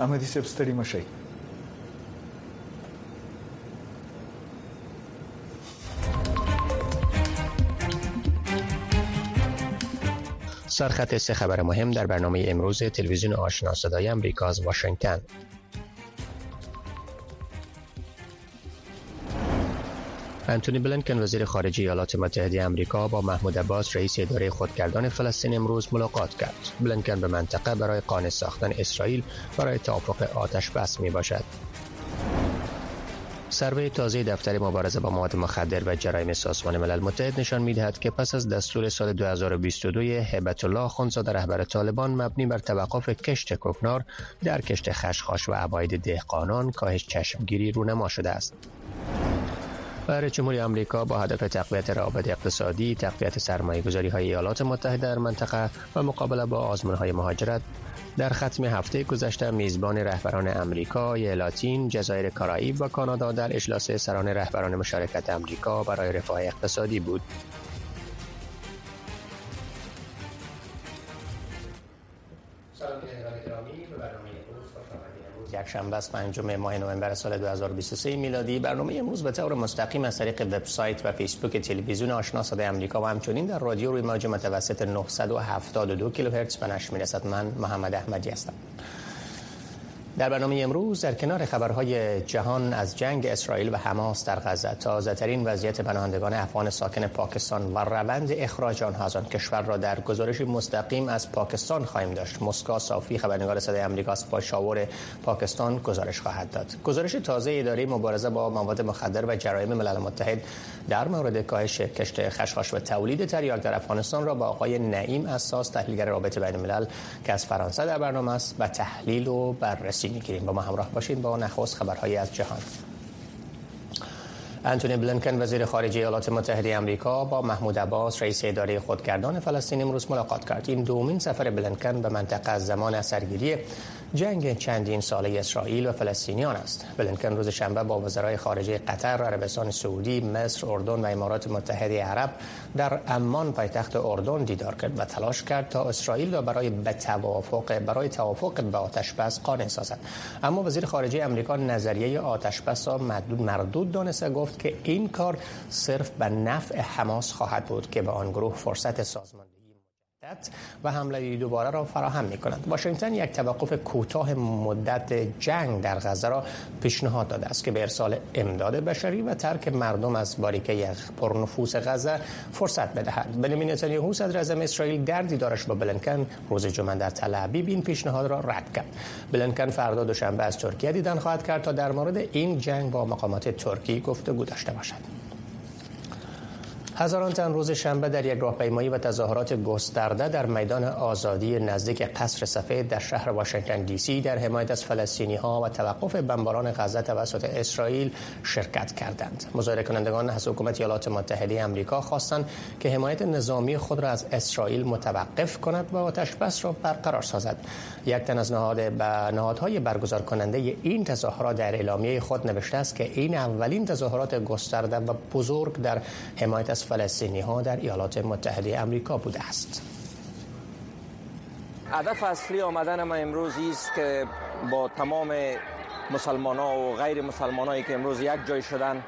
احمدی صاحب ستړي مشي سرخط سه خبر مهم در برنامه امروز تلویزیون آشنا صدای امریکا از واشنگتن انتونی بلنکن وزیر خارجه ایالات متحده آمریکا با محمود عباس رئیس اداره خودگردان فلسطین امروز ملاقات کرد. بلنکن به منطقه برای قانع ساختن اسرائیل برای توافق آتش بس می باشد. سروی تازه دفتر مبارزه با مواد مخدر و جرایم سازمان ملل متحد نشان می‌دهد که پس از دستور سال 2022 هبت الله خونزاده رهبر طالبان مبنی بر توقف کشت کوکنار در کشت خشخاش و عباید دهقانان کاهش چشمگیری رونما شده است. برای جمهوری آمریکا با هدف تقویت روابط اقتصادی، تقویت سرمایه گذاری های ایالات متحده در منطقه و مقابله با آزمون های مهاجرت در ختم هفته گذشته میزبان رهبران امریکا، لاتین، جزایر کارائیب و کانادا در اجلاس سران رهبران مشارکت امریکا برای رفاه اقتصادی بود. شنبه است پنجم ماه نوامبر سال 2023 میلادی. برنامه امروز به طور مستقیم از طریق وبسایت و فیسبوک تلویزیون آشنا صدای آمریکا و همچنین در رادیو روی موج متوسط 972 کیلوهرتز به نشر می‌رسد. من محمد احمدی هستم. در برنامه امروز در کنار خبرهای جهان از جنگ اسرائیل و حماس در غزه تازه ترین وضعیت پناهندگان افغان ساکن پاکستان و روند اخراج آنها از آن کشور را در گزارش مستقیم از پاکستان خواهیم داشت. مسکا صافی خبرنگار صدای آمریکا با شاور پاکستان گزارش خواهد داد. گزارش تازه اداره مبارزه با مواد مخدر و جرایم ملل متحد در مورد کاهش کشت خشخاش و تولید تریاک در افغانستان را با آقای نعیم اساس تحلیلگر رابطه بین الملل که از فرانسه در برنامه است و تحلیل و بررسی می‌گیریم. با ما همراه باشین با نخست خبرهایی از جهان. انتونی بلنکن وزیر خارجه ایالات متحده آمریکا با محمود عباس رئیس اداره خودگردان فلسطین امروز ملاقات کرد این دومین سفر بلنکن به منطقه از زمان اثرگیری جنگ چندین ساله اسرائیل و فلسطینیان است. بلنکن روز شنبه با وزرای خارجه قطر عربستان سعودی مصر اردن و امارات متحده عرب در عمان پایتخت اردن دیدار کرد و تلاش کرد تا اسرائیل را برای توافق برای توافق به آتش بس قانع سازد. اما وزیر خارجه آمریکا نظریه آتش بس را مردود مردود دانسته گفت که این کار صرف به نفع حماس خواهد بود که به آن گروه فرصت سازمان و حمله دوباره را فراهم می کند واشنگتن یک توقف کوتاه مدت جنگ در غزه را پیشنهاد داده است که به ارسال امداد بشری و ترک مردم از باریکه پرنفوس غزه فرصت بدهد. بنیامین نتانیاهو صدر اعظم اسرائیل در دیدارش با بلنکن روز جمعه در تل ابیب این پیشنهاد را رد کرد. بلنکن فردا دوشنبه از ترکیه دیدن خواهد کرد تا در مورد این جنگ با مقامات ترکی گفتگو داشته باشد. هزاران تن روز شنبه در یک راهپیمایی و تظاهرات گسترده در میدان آزادی نزدیک قصر سفید در شهر واشنگتن دی سی در حمایت از فلسطینی ها و توقف بمباران غزه توسط اسرائیل شرکت کردند. مظاهره کنندگان از حکومت ایالات متحده آمریکا خواستند که حمایت نظامی خود را از اسرائیل متوقف کند و آتش بس را برقرار سازد. یک تن از نهاد نهادهای برگزار کننده این تظاهرات در اعلامیه خود نوشته است که این اولین تظاهرات گسترده و بزرگ در حمایت از فلسطینی ها در ایالات متحده امریکا بوده است. هدف اصلی آمدن ما امروز است که با تمام مسلمان ها و غیر مسلمان هایی که امروز یک جای شدن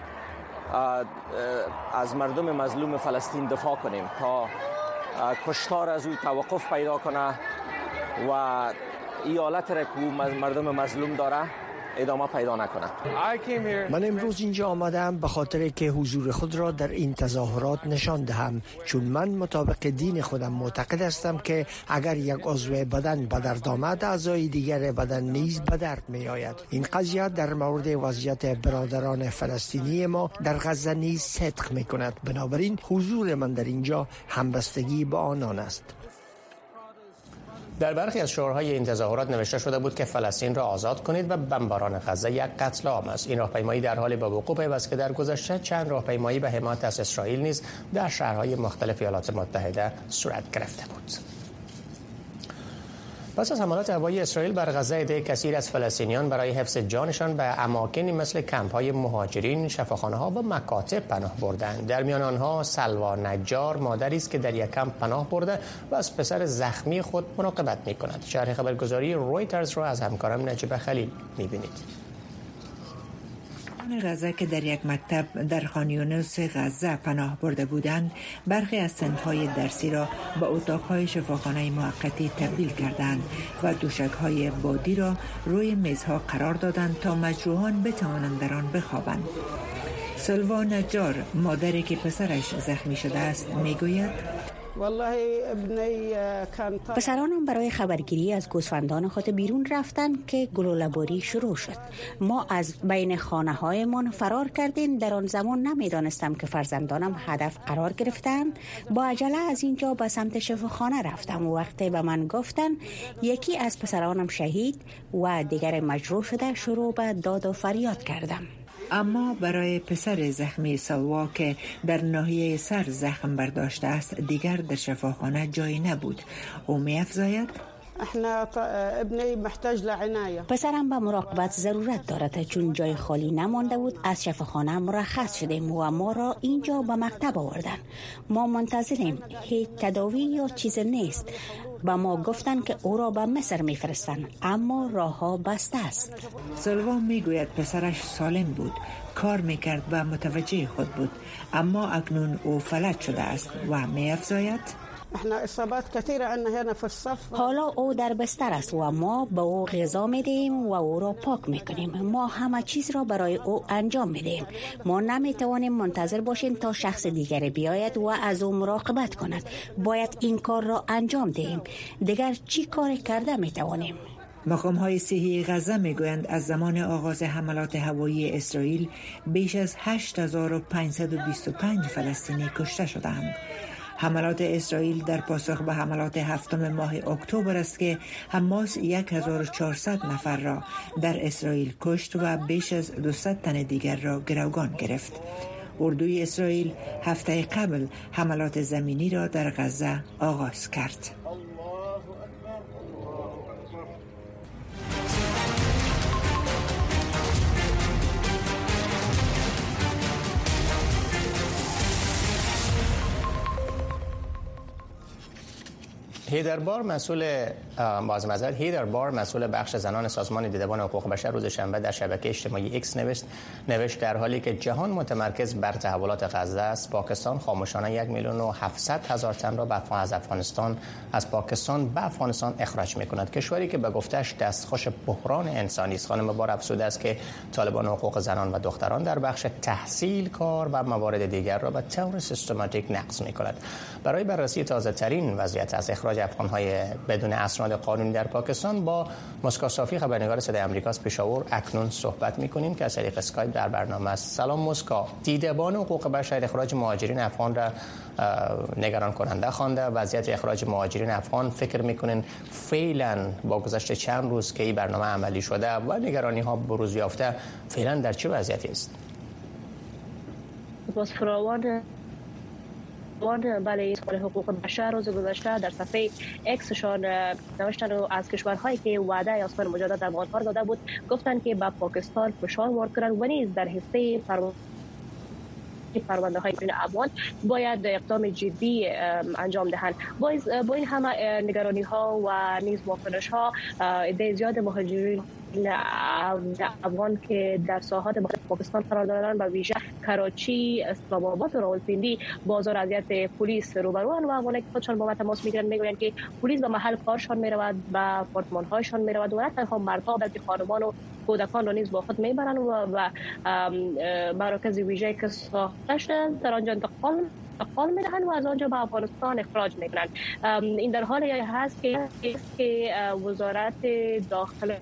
از مردم مظلوم فلسطین دفاع کنیم تا کشتار از او توقف پیدا کنه و ایالت را که مردم مظلوم داره ادامه پیدا نکنه من امروز اینجا آمدم به خاطر که حضور خود را در این تظاهرات نشان دهم. چون من مطابق دین خودم معتقد هستم که اگر یک عضو بدن به درد آمد اعضای دیگر بدن نیز به درد می آید این قضیه در مورد وضعیت برادران فلسطینی ما در غزه نیز صدق می کند بنابراین حضور من در اینجا همبستگی با آنان است. در برخی از شعارهای این تظاهرات نوشته شده بود که فلسطین را آزاد کنید و بمباران غزه یک قتل عام است. این راهپیمایی در حال به وقوع پیوست که در گذشته چند راهپیمایی به حمایت از اسرائیل نیز در شهرهای مختلف ایالات متحده صورت گرفته بود. پس از حملات هوایی اسرائیل بر غزه عده کثیر از فلسطینیان برای حفظ جانشان به اماکنی مثل کمپ های مهاجرین، شفاخانه ها و مکاتب پناه بردند. در میان آنها سلوا نجار مادری است که در یک کمپ پناه برده و از پسر زخمی خود مراقبت می کند. شرح خبرگزاری رویترز را از همکارم نجیب خلیل می بینید. غزه که در یک مکتب در خانیونس غزه پناه برده بودند برخی از سنفهای درسی را به اتاقهای شفاخانه موقتی تبدیل کردند و دوشکهای بادی را روی میزها قرار دادند تا مجروحان بتوانند در آن بخوابند. سلوا نجار مادری که پسرش زخمی شده است می‌گوید پسرانم برای خبرگیری از گوسفندان خود بیرون رفتن که گلولبوری شروع شد. ما از بین خانه هایمان فرار کردیم. در آن زمان نمی‌دانستم که فرزندانم هدف قرار گرفتن. با عجله از اینجا به سمت شفاخانه رفتم. و وقتی به من گفتن یکی از پسرانم شهید و دیگر مجروح شده شروع به داد و فریاد کردم. اما برای پسر زخمی سلوا که در ناحیه سر زخم برداشته است دیگر در شفاخانه جایی نبود. او می افزاید پسرم به مراقبت ضرورت دارد چون جای خالی نمانده بود از شفاخانه مرخص شدیم و ما را اینجا به مکتب آوردن. ما منتظریم هیچ تداوی یا چیز نیست. با ما گفتند که او را به مصر میفرستند اما راه ها بسته است. سلوا می‌گوید پسرش سالم بود کار می‌کرد و متوجه خود بود اما اکنون او فلج شده است و می افزاید حالا او در بستر است و ما به او غذا میدیم و او را پاک می‌کنیم. ما همه چیز را برای او انجام میدیم. ما نمی‌توانیم منتظر باشیم تا شخص دیگر بیاید و از او مراقبت کند. باید این کار را انجام دهیم. دیگر چی کار کرده می‌توانیم؟ مقام های صحی غزه می‌گویند از زمان آغاز حملات هوایی اسرائیل بیش از 8525 فلسطینی کشته شدند. حملات اسرائیل در پاسخ به حملات هفتم ماه اکتبر است که حماس 1400 نفر را در اسرائیل کشت و بیش از 200 تن دیگر را گروگان گرفت. اردوی اسرائیل هفته قبل حملات زمینی را در غزه آغاز کرد. هیدر بار مسئول باز مزد هیدر بار مسئول بخش زنان سازمان دیدبان حقوق بشر روز شنبه در شبکه اجتماعی ایکس نوشت نوشت در حالی که جهان متمرکز بر تحولات غزه است پاکستان خاموشانه یک میلیون و 700 هزار تن را به از افغانستان از پاکستان به افغانستان اخراج می کند کشوری که به گفتش دستخوش بحران انسانی است. خانم بار افزوده است که طالبان حقوق زنان و دختران در بخش تحصیل کار و موارد دیگر را به طور سیستماتیک نقض می کند برای بررسی تازه ترین وضعیت از اخراج افغان های بدون اسناد قانونی در پاکستان با مسکا صافی خبرنگار صدای آمریکاست پیشاور اکنون صحبت می کنیم که از طریق اسکایپ در برنامه است. سلام مسکا دیدبان حقوق بشر اخراج مهاجرین افغان را نگران کننده خوانده. وضعیت اخراج مهاجرین افغان فکر می‌کنین فعلا با گذشت چند روز که این برنامه عملی شده و نگرانی ها بروز یافته فعلا در چه وضعیتی است؟ فراوان بله حقوق بشر روز گذشته در صفحه اکسشان نوشتن از کشورهایی که وعده اسفار مجدد افغانها داده بود گفتند که با پاکستان فشار وارد کنند و نیز در حصه پرونده های بین افغان باید اقدام جدی انجام دهند. با این همه نگرانی ها و نیز واکنش ها عده زیاد مهاجرین افغان که در ساحات مختلف پاکستان قرار دارند و ویژه کراچی اسلام آباد و راولپیندی بازار اذیت پلیس روبروان و افغانایی که خودشان با تماس می‌گیرند می‌گویند که پلیس به محل کارشان می‌رود و آپارتمان هایشان می‌رود و نه تنها مردها بلکه خانمان و کودکان را نیز با خود می‌برند و, و مراکز ویژه که ساخته شده در آنجا انتقال انتقال می‌دهند و از آنجا به افغانستان اخراج می‌کنند. این در حال هست که وزارت داخل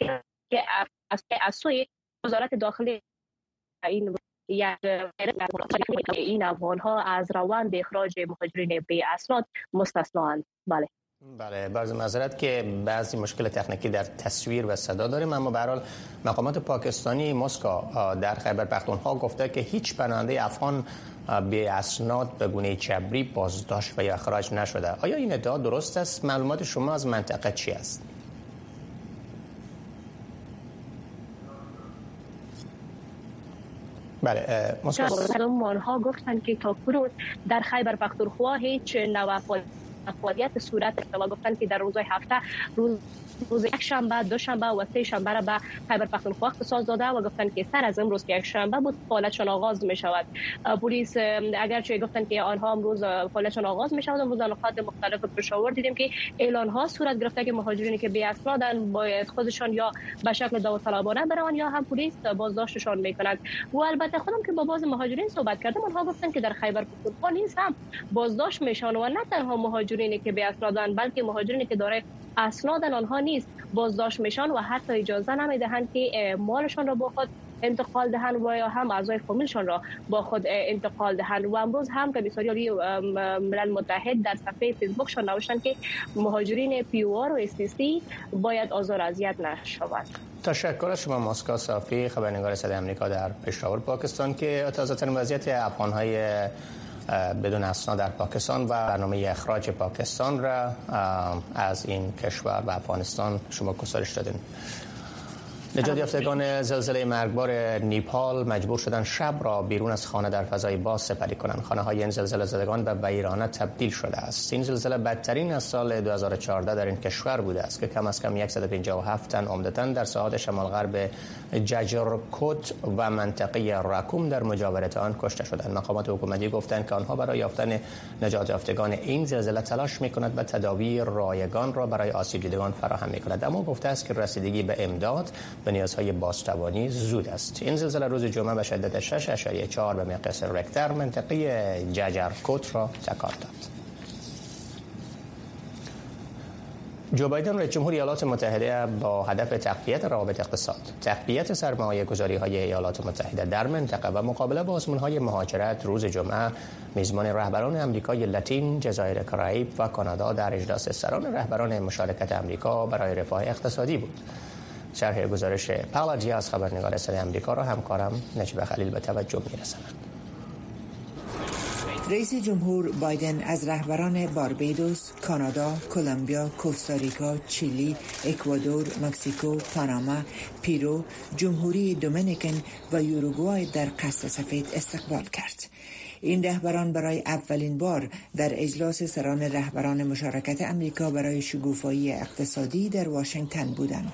که از سوی وزارت داخلی این این افغان ها از روند اخراج مهاجرین به اسناد مستثنا بله. بله بعض معذرت که بعضی مشکل تکنیکی در تصویر و صدا داریم اما به مقامات پاکستانی مسکو در خیبر پختونخوا گفته که هیچ پناهنده افغان به اسناد به گونه چبری بازداشت و یا اخراج نشده. آیا این ادعا درست است؟ معلومات شما از منطقه چی است؟ بله ها گفتن که تا کنون در خیبر پختونخوا هیچ نوع فعالیت صورت اختلا گفتن که در روزهای هفته روز روز یک شنبه دو شنبه و سه شنبه را به خیبر پختونخوا اختصاص داده و گفتن که سر از امروز که یک شنبه بود فعالیتشان آغاز می شود پلیس اگرچه گفتن که آنها امروز فعالیتشان آغاز می شود امروز نقاط مختلف پشاور دیدیم که اعلان ها صورت گرفته که مهاجرینی که بی اسنادن باید خودشان یا به شکل داوطلبانه برن یا هم پلیس بازداشتشان می‌کند. و البته خودم که با باز مهاجرین صحبت کردم آنها گفتن که در خیبر پختونخوا نیز هم بازداشت میشن و نه تنها مهاجرینی که بی اسنادن بلکه مهاجرینی که دارای اسناد آنها نیست بازداشت میشن و حتی اجازه نمی‌دهند که مالشان را با خود انتقال دهند و یا هم اعضای فامیلشان را با خود انتقال دهند. و امروز هم کمیساریای ملل متحد در صفحه فیسبوکشان نوشتن که مهاجرین پیوار و استیسی باید آزار اذیت نشوند تشکر از شما ماسکا صافی خبرنگار صدای امریکا در پشاور پاکستان که تازه ترین وضعیت افغانهای بدون اسناد در پاکستان و برنامه اخراج پاکستان را از این کشور و افغانستان شما گزارش دادین. نجات یافتگان زلزله مرگبار نیپال مجبور شدن شب را بیرون از خانه در فضای باز سپری کنند. خانه های این زلزله زدگان به ویرانه تبدیل شده است. این زلزله بدترین از سال 2014 در این کشور بوده است که کم از کم 157 تن عمدتا در ساحات شمال غرب ججرکوت و منطقه راکوم در مجاورت آن کشته شدند. مقامات حکومتی گفتند که آنها برای یافتن نجات یافتگان این زلزله تلاش می‌کند و تداوی رایگان را برای آسیب دیدگان فراهم می‌کند. اما گفته است که رسیدگی به امداد به نیازهای بازتوانی زود است این زلزله روز جمعه به شدت 6.4 به مقیاس رکتر منطقه ججرکوت را تکان داد جو بایدن رئیس جمهور ایالات متحده با هدف تقویت روابط اقتصاد، تقویت سرمایه های ایالات متحده در منطقه و مقابله با آزمون های مهاجرت روز جمعه میزبان رهبران امریکای لاتین، جزایر کرائیب و کانادا در اجلاس سران رهبران مشارکت امریکا برای رفاه اقتصادی بود. شرح گزارش پاولا از خبرنگار صدای امریکا را همکارم نجیب خلیل به توجه می‌رسند رئیس جمهور بایدن از رهبران باربیدوس، کانادا، کلمبیا، کوستاریکا، چیلی، اکوادور، مکزیکو، پاناما، پیرو، جمهوری دومینیکن و یوروگوای در قصد سفید استقبال کرد. این رهبران برای اولین بار در اجلاس سران رهبران مشارکت امریکا برای شگوفایی اقتصادی در واشنگتن بودند.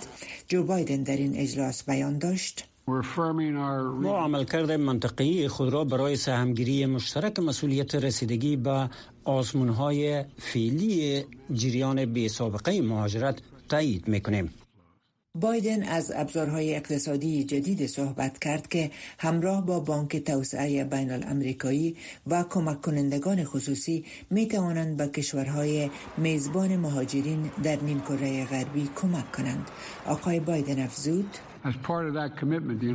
جو بایدن در این اجلاس بیان داشت ما عملکرد منطقی خود را برای سهمگیری مشترک مسئولیت رسیدگی به آزمونهای فعلی جریان بی سابقه مهاجرت تایید می‌کنیم. بایدن از ابزارهای اقتصادی جدید صحبت کرد که همراه با بانک توسعه بین الامریکایی و کمک کنندگان خصوصی می توانند به کشورهای میزبان مهاجرین در نیمکره غربی کمک کنند. آقای بایدن افزود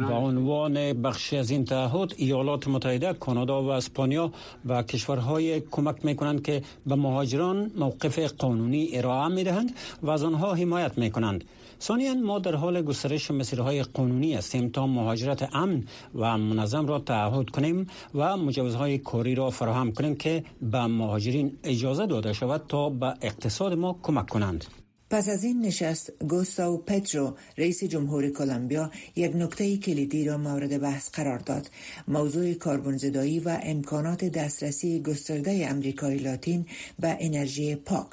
با عنوان بخشی از این تعهد ایالات متحده کانادا و اسپانیا و کشورهای کمک می کنند که به مهاجران موقف قانونی ارائه می دهند و از آنها حمایت می کنند ثانیا ما در حال گسترش مسیرهای قانونی هستیم تا مهاجرت امن و منظم را تعهد کنیم و مجوزهای کاری را فراهم کنیم که به مهاجرین اجازه داده شود تا به اقتصاد ما کمک کنند. پس از این نشست گوستاو پترو رئیس جمهور کلمبیا یک نکته کلیدی را مورد بحث قرار داد. موضوع کربن زدایی و امکانات دسترسی گسترده امریکای لاتین به انرژی پاک.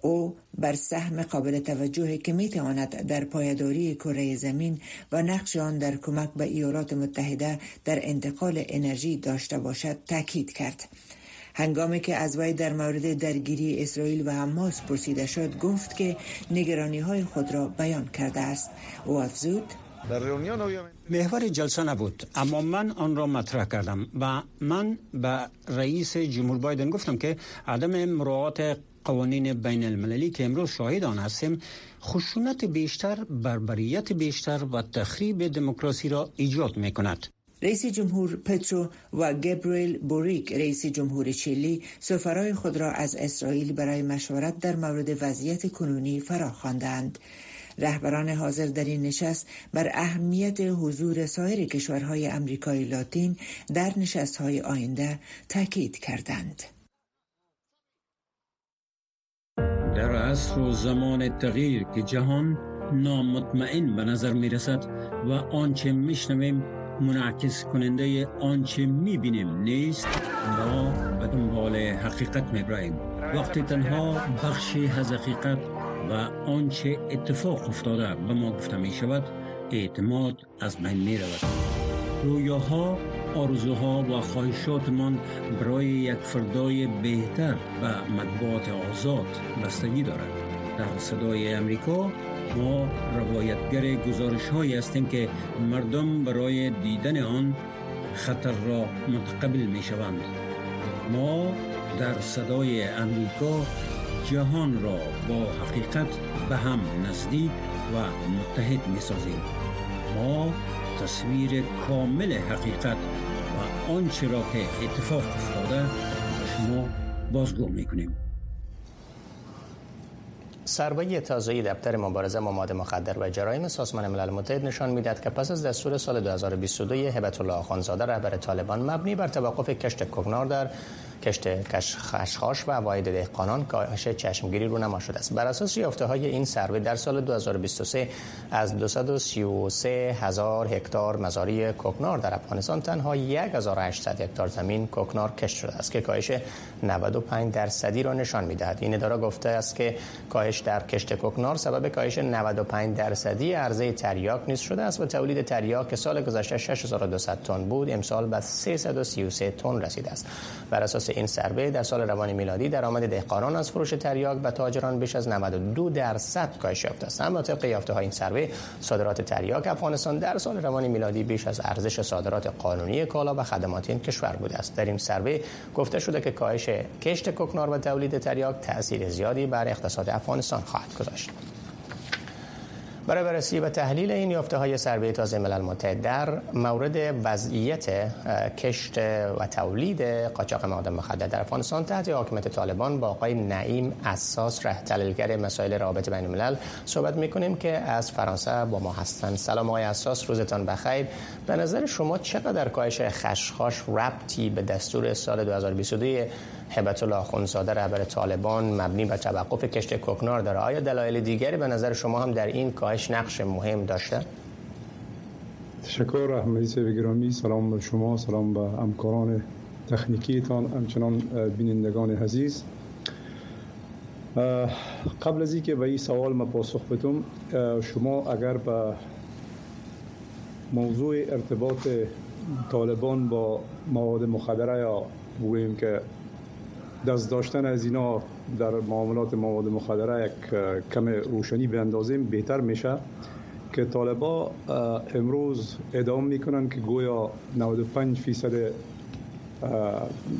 او بر سهم قابل توجهی که می تواند در پایداری کره زمین و نقش آن در کمک به ایالات متحده در انتقال انرژی داشته باشد تاکید کرد. هنگامی که از وی در مورد درگیری اسرائیل و حماس پرسیده شد گفت که نگرانی های خود را بیان کرده است او افزود محور جلسه نبود اما من آن را مطرح کردم و من به رئیس جمهور بایدن گفتم که عدم مراعات قوانین بین المللی که امروز شاهد آن هستیم خشونت بیشتر بربریت بیشتر و تخریب دموکراسی را ایجاد می کند رئیس جمهور پترو و گبریل بوریک رئیس جمهور چیلی سفرای خود را از اسرائیل برای مشورت در مورد وضعیت کنونی فرا خواندند. رهبران حاضر در این نشست بر اهمیت حضور سایر کشورهای امریکای لاتین در نشستهای آینده تاکید کردند. در عصر و زمان تغییر که جهان نامطمئن به نظر می رسد و آنچه میشنویم منعکس کننده آنچه می بینیم نیست ما به دنبال حقیقت می براییم وقتی تنها بخشی از حقیقت و آنچه اتفاق افتاده به ما گفته می شود اعتماد از بین می رود رویاها آرزوها و خواهشاتمان برای یک فردای بهتر و مطبوعات آزاد بستگی دارد. در صدای امریکا ما روایتگر گزارش هایی هستیم که مردم برای دیدن آن خطر را متقبل می شوند ما در صدای امریکا جهان را با حقیقت به هم نزدیک و متحد می سازیم ما تصویر کامل حقیقت و آنچه را که اتفاق افتاده شما بازگو می کنیم سربایی تازه دفتر مبارزه با ماده مخدر و جرایم سازمان ملل متحد نشان می‌دهد که پس از دستور سال 2022 هبت الله آخانزاده رهبر طالبان مبنی بر توقف کشت کوکنار در کشت خشخاش و واحد دهقانان کاهش چشمگیری رو نما شده است. بر اساس یافته های این سروه در سال 2023 از 233 هزار هکتار مزاری کوکنار در افغانستان تنها 1800 هکتار زمین کوکنار کشت شده است که کاهش 95 درصدی را نشان می‌دهد. این اداره گفته است که کاهش در کشت کوکنار سبب کاهش 95 درصدی عرضه تریاک نیز شده است و تولید تریاک سال گذشته 6200 تن بود. امسال به 333 تن رسیده است. بر اساس این سروه در سال روان میلادی درآمد دهقانان از فروش تریاک به تاجران بیش از 92 درصد کاهش یافته است. اما طبق یافته های این سروه صادرات تریاک افغانستان در سال روان میلادی بیش از ارزش صادرات قانونی کالا و خدمات این کشور بوده است. در این سروه گفته شده که کاهش کشت کوکنار و تولید تریاک تاثیر زیادی بر اقتصاد افغانستان خواهد گذاشت. برای بررسی و تحلیل این یافته های سروه تازه ملل متحد در مورد وضعیت کشت و تولید قاچاق مواد مخدر در افغانستان تحت حاکمیت طالبان با آقای نعیم اساس ره تحلیلگر مسائل رابطه بین الملل صحبت می‌کنیم که از فرانسه با ما هستند سلام آقای اساس روزتان بخیر. به نظر شما چقدر کاهش خشخاش ربطی به دستور سال 2022 هبت الله خونزاده رهبر طالبان مبنی بر توقف کشت کوکنار داره. آیا دلایل دیگری به نظر شما هم در این کاهش نقش مهم داشته؟ تشکر احمدی گرامی سلام به شما سلام به همکاران تکنیکیتان همچنان بینندگان عزیز. قبل از اینکه به این سوال ما پاسخ بدم شما اگر به موضوع ارتباط طالبان با مواد مخدره یا بگوییم که دست داشتن از اینا در معاملات مواد مخدره یک کم روشنی بیندازیم بهتر میشه. که طالبا امروز ادام می‌کنن که گویا 95 فیصد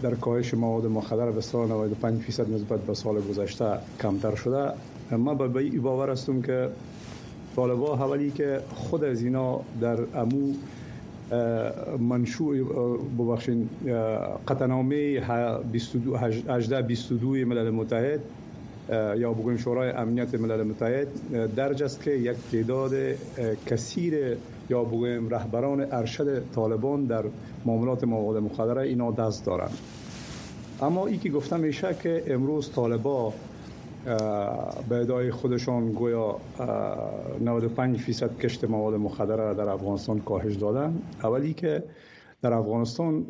در کاهش مواد مخدر به سال 95 فیصد نسبت به سال گذشته کمتر شده. ما به این باور هستم که طالبا حوالی که خود از اینا در امو منشوع ببخشین قطعنامه 1822 ملل متحد یا بگویم شورای امنیت ملل متحد درج است که یک تعداد کثیر یا بگویم رهبران ارشد طالبان در معاملات مواد مخدره اینا دست دارند. اما ای که گفته میشه که امروز طالبا به ادای خودشان گویا 95 فیصد کشت مواد مخدره در افغانستان کاهش دادن. اولی که در افغانستان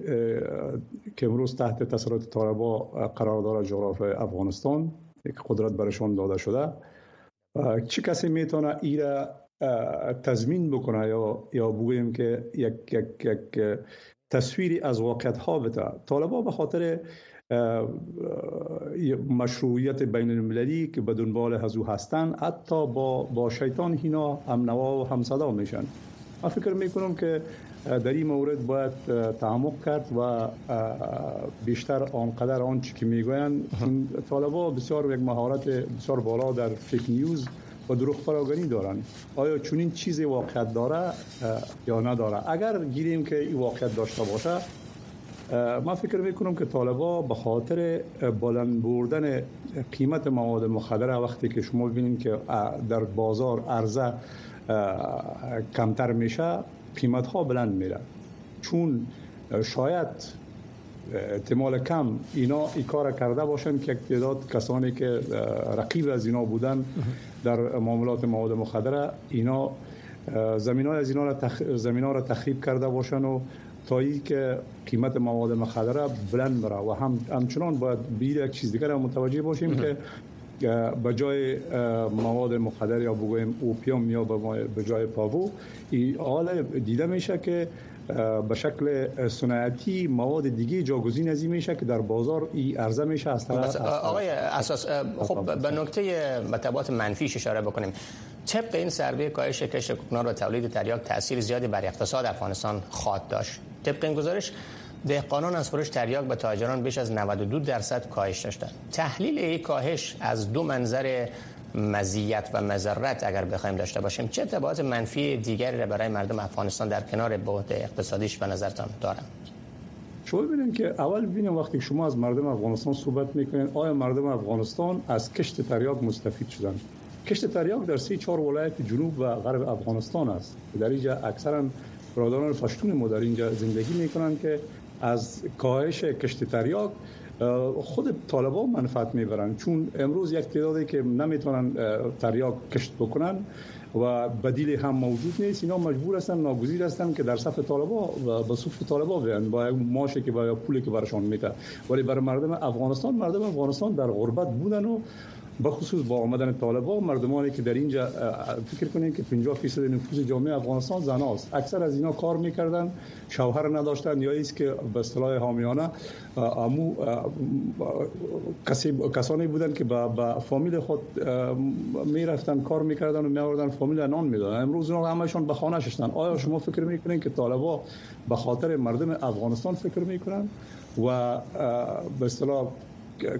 که امروز تحت تسلط طالبا قرار داره جغرافی افغانستان یک قدرت برشان داده شده. چه کسی می‌تونه ایره تضمین بکنه یا یا بگویم که یک یک یک تصویری از واقعیت ها بده؟ طالبا به خاطر مشروعیت بین المللی که به دنبال هزو هستن حتی با, با شیطان هینا هم نوا و هم صدا میشن. من فکر می‌کنم که در این مورد باید تعمق کرد و بیشتر آنقدر آنچه که می‌گوین طالبا بسیار یک مهارت بسیار بالا در فیک نیوز و دروغ پراگنی دارن. آیا چنین چیزی واقعیت داره؟ یا نداره؟ اگر گیریم که این واقعیت داشته باشه من فکر می‌کنم که طالبا به خاطر بلند بردن قیمت مواد مخدر وقتی که شما ببینید که در بازار عرضه کمتر میشه قیمت ها بلند میره. چون شاید احتمال کم اینا ای کار کرده باشند که تعداد کسانی که رقیب از اینا بودن در معاملات مواد مخدر اینا زمین از اینا را, زمین ها را تخریب کرده باشند و تا ای که قیمت مواد مخدر بلند بره و هم همچنان باید بیر یک چیز دیگر متوجه باشیم که به جای مواد مخدر یا بگویم اوپیوم یا به جای پاوو حال دیده میشه که به شکل سنتی مواد دیگه جاگزین از این میشه که در بازار ای عرضه میشه از طرف آقای اساس خب به نکته مطبات منفیش اشاره بکنیم. طبق این سروی کاهش کشت کوکنار و تولید تریاک تاثیر زیادی بر اقتصاد افغانستان خواهد داشت. طبق این گزارش دهقانان از فروش تریاک به تاجران بیش از 92 درصد کاهش داشتند. تحلیل این کاهش از دو منظر مزیت و مذرت اگر بخوایم داشته باشیم چه تبعات منفی دیگری را برای مردم افغانستان در کنار بعد اقتصادیش به نظرتان دارن شما ببینید که اول ببینیم وقتی شما از مردم افغانستان صحبت می‌کنین آیا مردم افغانستان از کشت تریاک مستفید شدن کشت تریاک در سه چهار ولایت جنوب و غرب افغانستان است. در اینجا اکثرا برادران پشتون ما در اینجا زندگی می‌کنن که از کاهش کشت تریاک خود طالبان منفعت می‌برن. چون امروز یک تعدادی که نمی‌تونن تریاک کشت بکنن و بدیل هم موجود نیست اینا مجبور هستن ناگزیر هستن که در صف طالبا و به صف طالبا بیان با ماشه که با پولی که برشان میده. ولی برای مردم افغانستان مردم افغانستان در غربت بودن و به خصوص با آمدن طالبان مردمانی که در اینجا فکر کنین که 50 فیصد نفوذ جامعه افغانستان زناست اکثر از اینا کار می‌کردن شوهر نداشتن یا است که به اصطلاح حامیانه امو کسانی بودن که با فامیل خود می‌رفتن کار می‌کردن و میآوردن فامیل نان می‌دادن. امروز اینا همشون به خانه شدن آیا شما فکر می‌کنین که طالبا به خاطر مردم افغانستان فکر می‌کنن و به اصطلاح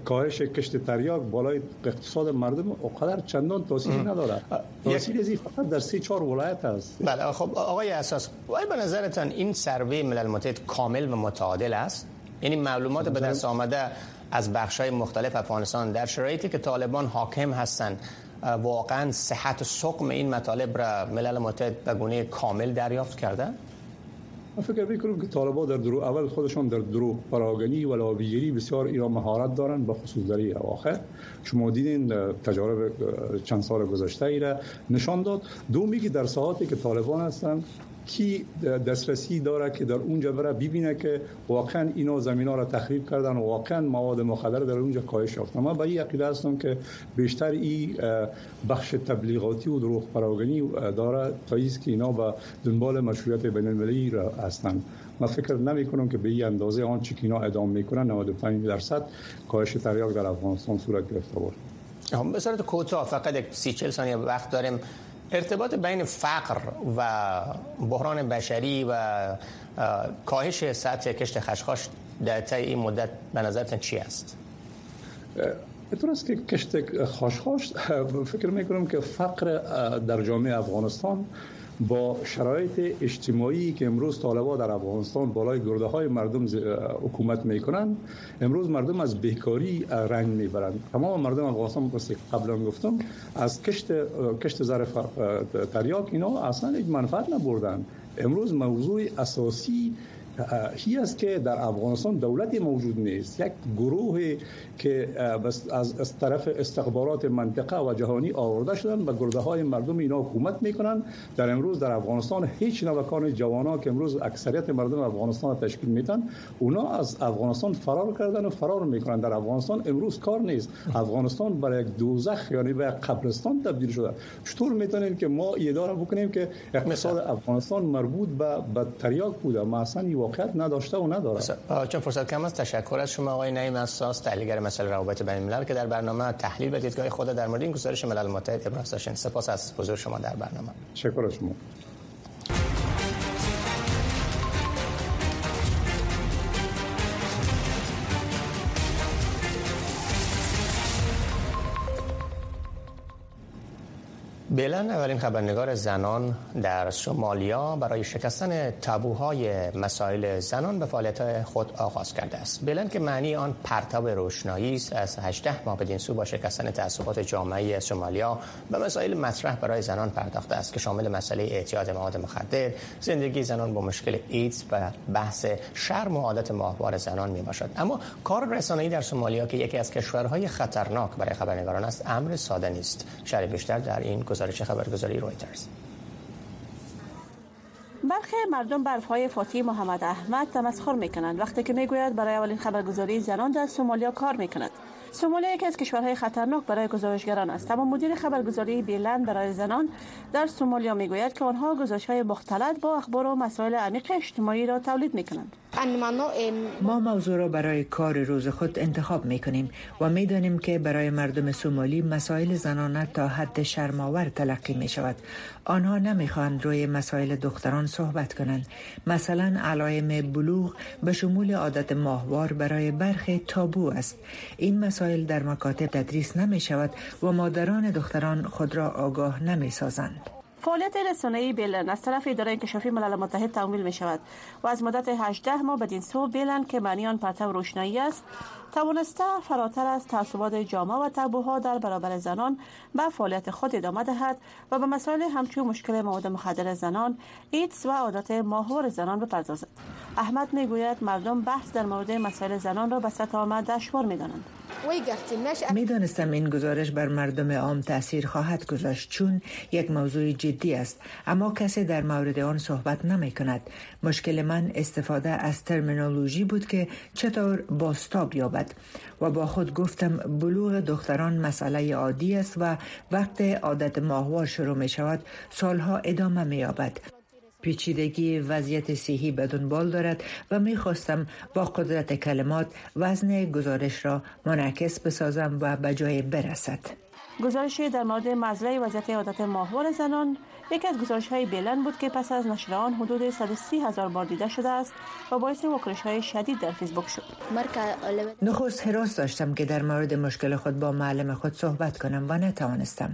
کاهش کشت تریاک بالای اقتصاد مردم اقدر چندان تاثیر نداره. تاثیر ازی فقط در سه چهار ولایت است. بله خب آقای اساس وای به نظرتان این سروی ملل متحد کامل و متعادل است؟ یعنی معلومات به دست آمده از بخش‌های مختلف افغانستان در شرایطی که طالبان حاکم هستند واقعا صحت و سقم این مطالب را ملل متحد به گونه کامل دریافت کرده؟ من فکر می‌کنم که طالبا در درو اول خودشان در درو پراگنی و لابیگری بسیار ایرا مهارت دارن به خصوص در اواخر. شما دیدین تجارب چند سال گذشته ای را نشان داد. دومی که در ساعاتی که طالبان هستند کی دسترسی داره که در اونجا بره ببینه که واقعا اینا زمین ها را تخریب کردن و واقعا مواد مخدر در اونجا کاهش یافت. من به این عقیده هستم که بیشتر این بخش تبلیغاتی و دروغ پراگنی داره تا که اینا به دنبال مشروعیت بین المللی را هستند. من فکر نمی کنم که به این اندازه آن که اینا ادامه می‌کنن 95 درصد کاهش تریاک در افغانستان صورت گرفته باشه. به صورت کوتاه فقط یک 30 40 ثانیه وقت داریم. ارتباط بین فقر و بحران بشری و کاهش سطح کشت خشخاش در طی این مدت به نظرتون چی است؟ اینطور است که کشت خشخاش فکر می‌کنم که فقر در جامعه افغانستان با شرایط اجتماعی که امروز طالبا در افغانستان بالای گرده های مردم حکومت می‌کنن امروز مردم از بیکاری رنگ می‌برند. تمام مردم افغانستان مثل قبلا گفتم از کشت کشت ظرف تریاک اینا اصلا هیچ منفعت نبردن. امروز موضوع اساسی هی است که در افغانستان دولتی موجود نیست. یک گروه که از, از طرف استخبارات منطقه و جهانی آورده شدن و گرده های مردم اینا حکومت می‌کنن. در امروز در افغانستان هیچ نوکان جوانا که امروز اکثریت مردم افغانستان تشکیل میتن اونا از افغانستان فرار کردن و فرار می‌کنن. در افغانستان امروز کار نیست. افغانستان برای یک دوزخ یعنی به قبرستان تبدیل شده. چطور می‌تونیم که ما اداره بکنیم که اقتصاد افغانستان مربوط به به تریاک بوده. ما اصلا واقعیت نداشته و نداره. چون فرصت کم است. تشکر از شما آقای نعیم اساس تحلیلگر مسائل روابط بین الملل که در برنامه تحلیل و دیدگاه خود در مورد این گزارش ملل متحد ابراز داشتین سپاس از حضور شما در برنامه. تشکر شما. بیلن اولین خبرنگار زنان در سومالیا برای شکستن تابوهای مسائل زنان به فعالیت خود آغاز کرده است. بیلن که معنی آن پرتاب روشنایی است از 18 ماه بدین سو با شکستن تعصبات جامعه سومالیا به مسائل مطرح برای زنان پرداخته است که شامل مسئله اعتیاد مواد مخدر، زندگی زنان با مشکل ایدز و بحث شرم و عادت ماهوار زنان می باشد. اما کار رسانه‌ای در سومالیا که یکی از کشورهای خطرناک برای خبرنگاران است، امر ساده نیست. شرح بیشتر در این گزارش خبرگزاری رویترز. برخی مردم برف های فاتی محمد احمد تمسخر می کنند وقتی که می‌گوید برای اولین خبرگزاری زنان در سومالیا کار می کند سومالیا یکی از کشورهای خطرناک برای گزارشگران است اما مدیر خبرگزاری بیلند برای زنان در سومالیا می‌گوید که آنها گزارش های مختلط با اخبار و مسائل عمیق اجتماعی را تولید می کنند ما موضوع را برای کار روز خود انتخاب می کنیم و می دانیم که برای مردم سومالی مسائل زنانه تا حد شرماور تلقی می شود. آنها نمی خواهند روی مسائل دختران صحبت کنند. مثلا علایم بلوغ به شمول عادت ماهوار برای برخی تابو است. این مسائل در مکاتب تدریس نمی شود و مادران دختران خود را آگاه نمی سازند. فعالیت رسانه‌ای بیلن از طرف اداره انکشافی ملل متحد تمویل می شود و از مدت 18 ماه بدین سو بیلن که معنی آن پرتو روشنایی است. توانسته فراتر از تعصبات جامعه و تابوها در برابر زنان به فعالیت خود ادامه دهد و به مسائل همچون مشکل مواد مخدر زنان ایدز و عادات ماهور زنان بپردازد. احمد می‌گوید مردم بحث در مورد مسائل زنان را به سطح آمد دشوار می‌دانند. می دانستم این گزارش بر مردم عام تاثیر خواهد گذاشت چون یک موضوع جدی است. اما کسی در مورد آن صحبت نمی کند مشکل من استفاده از ترمینولوژی بود که چطور باستاب یابد. و با خود گفتم بلوغ دختران مسئله عادی است و وقت عادت ماهوار شروع می شود سالها ادامه می یابد پیچیدگی وضعیت صحی به دنبال دارد و می خواستم با قدرت کلمات وزن گزارش را منعکس بسازم و به جای برسد. گزارشی در مورد مزرعه وضعیت عادت ماهوار زنان یکی از گزارش های بیلن بود که پس از نشر آن حدود 130 هزار بار دیده شده است و باعث واکنش های شدید در فیسبوک شد. نخست حراس داشتم که در مورد مشکل خود با معلم خود صحبت کنم و نتوانستم.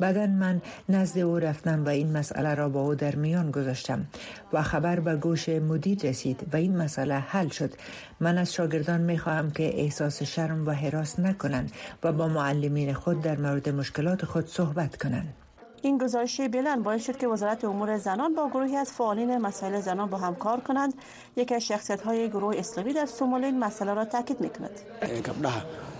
بعدا من نزد او رفتم و این مسئله را با او در میان گذاشتم و خبر به گوش مدیر رسید و این مسئله حل شد. من از شاگردان می خواهم که احساس شرم و حراس نکنند و با معلمین خود در مورد مشکلات خود صحبت کنند. این گزارش بلند باعث شد که وزارت امور زنان با گروهی از فعالین مسائل زنان با هم کار کنند. یکی از شخصیت های گروه اسلامی در سومالی این مسئله را تاکید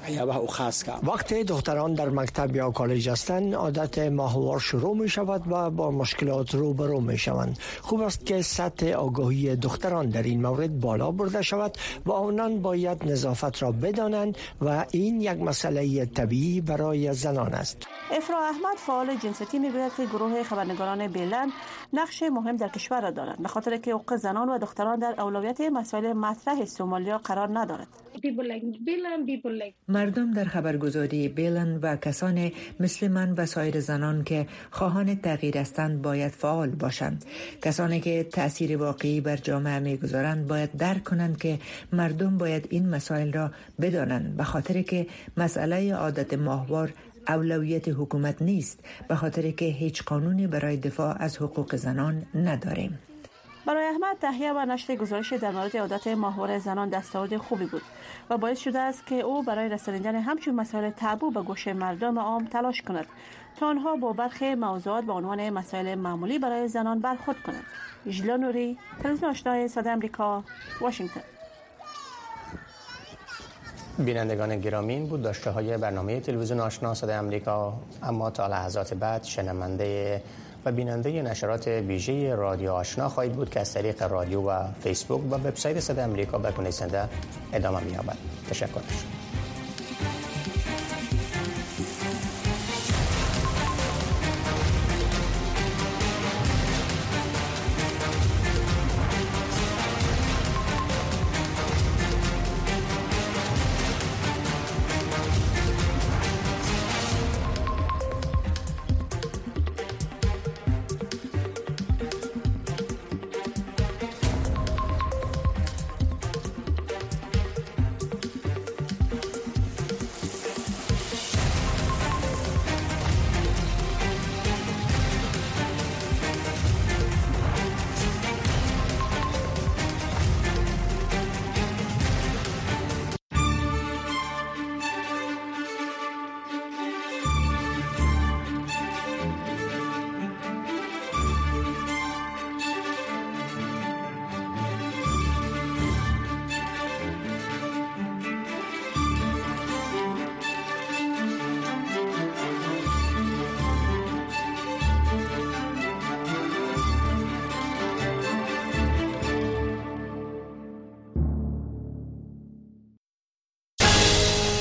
می‌کند وقتی دختران در مکتب یا کالج هستند عادت ماهوار شروع می شود و با مشکلات روبرو می شوند خوب است که سطح آگاهی دختران در این مورد بالا برده شود و آنان باید نظافت را بدانند و این یک مسئله طبیعی برای زنان است. افرا احمد فعال جنسیتی می‌گوید که گروه خبرنگاران بیلن نقش مهم در کشور را دارند به خاطر که حقوق زنان و دختران در اولویت مسائل مطرح سومالیا قرار ندارد. مردم در خبرگزاری بیلن و کسان مثل من و سایر زنان که خواهان تغییر هستند باید فعال باشند. کسانی که تاثیر واقعی بر جامعه می‌گذارند باید درک کنند که مردم باید این مسائل را بدانند به خاطر که مسئله عادت ماهوار اولویت حکومت نیست به خاطر که هیچ قانونی برای دفاع از حقوق زنان نداریم. برای احمد تهیه و نشر گزارش در مورد عادت ماهوار زنان دستاورد خوبی بود و باعث شده است که او برای رسانیدن همچون مسائل تابو به گوش مردم عام تلاش کند تا آنها با برخی موضوعات به عنوان مسائل معمولی برای زنان برخورد کنند. ژلا نوری تلویزیون آشنای صدای آمریکا واشنگتن. بینندگان گرامین بود داشته های برنامه تلویزیون آشنا صدای امریکا اما تا لحظات بعد شنونده و بیننده نشرات ویژه رادیو آشنا خواهید بود که از طریق رادیو و فیسبوک و وبسایت صدای امریکا به زنده ادامه می‌یابد. تشکر.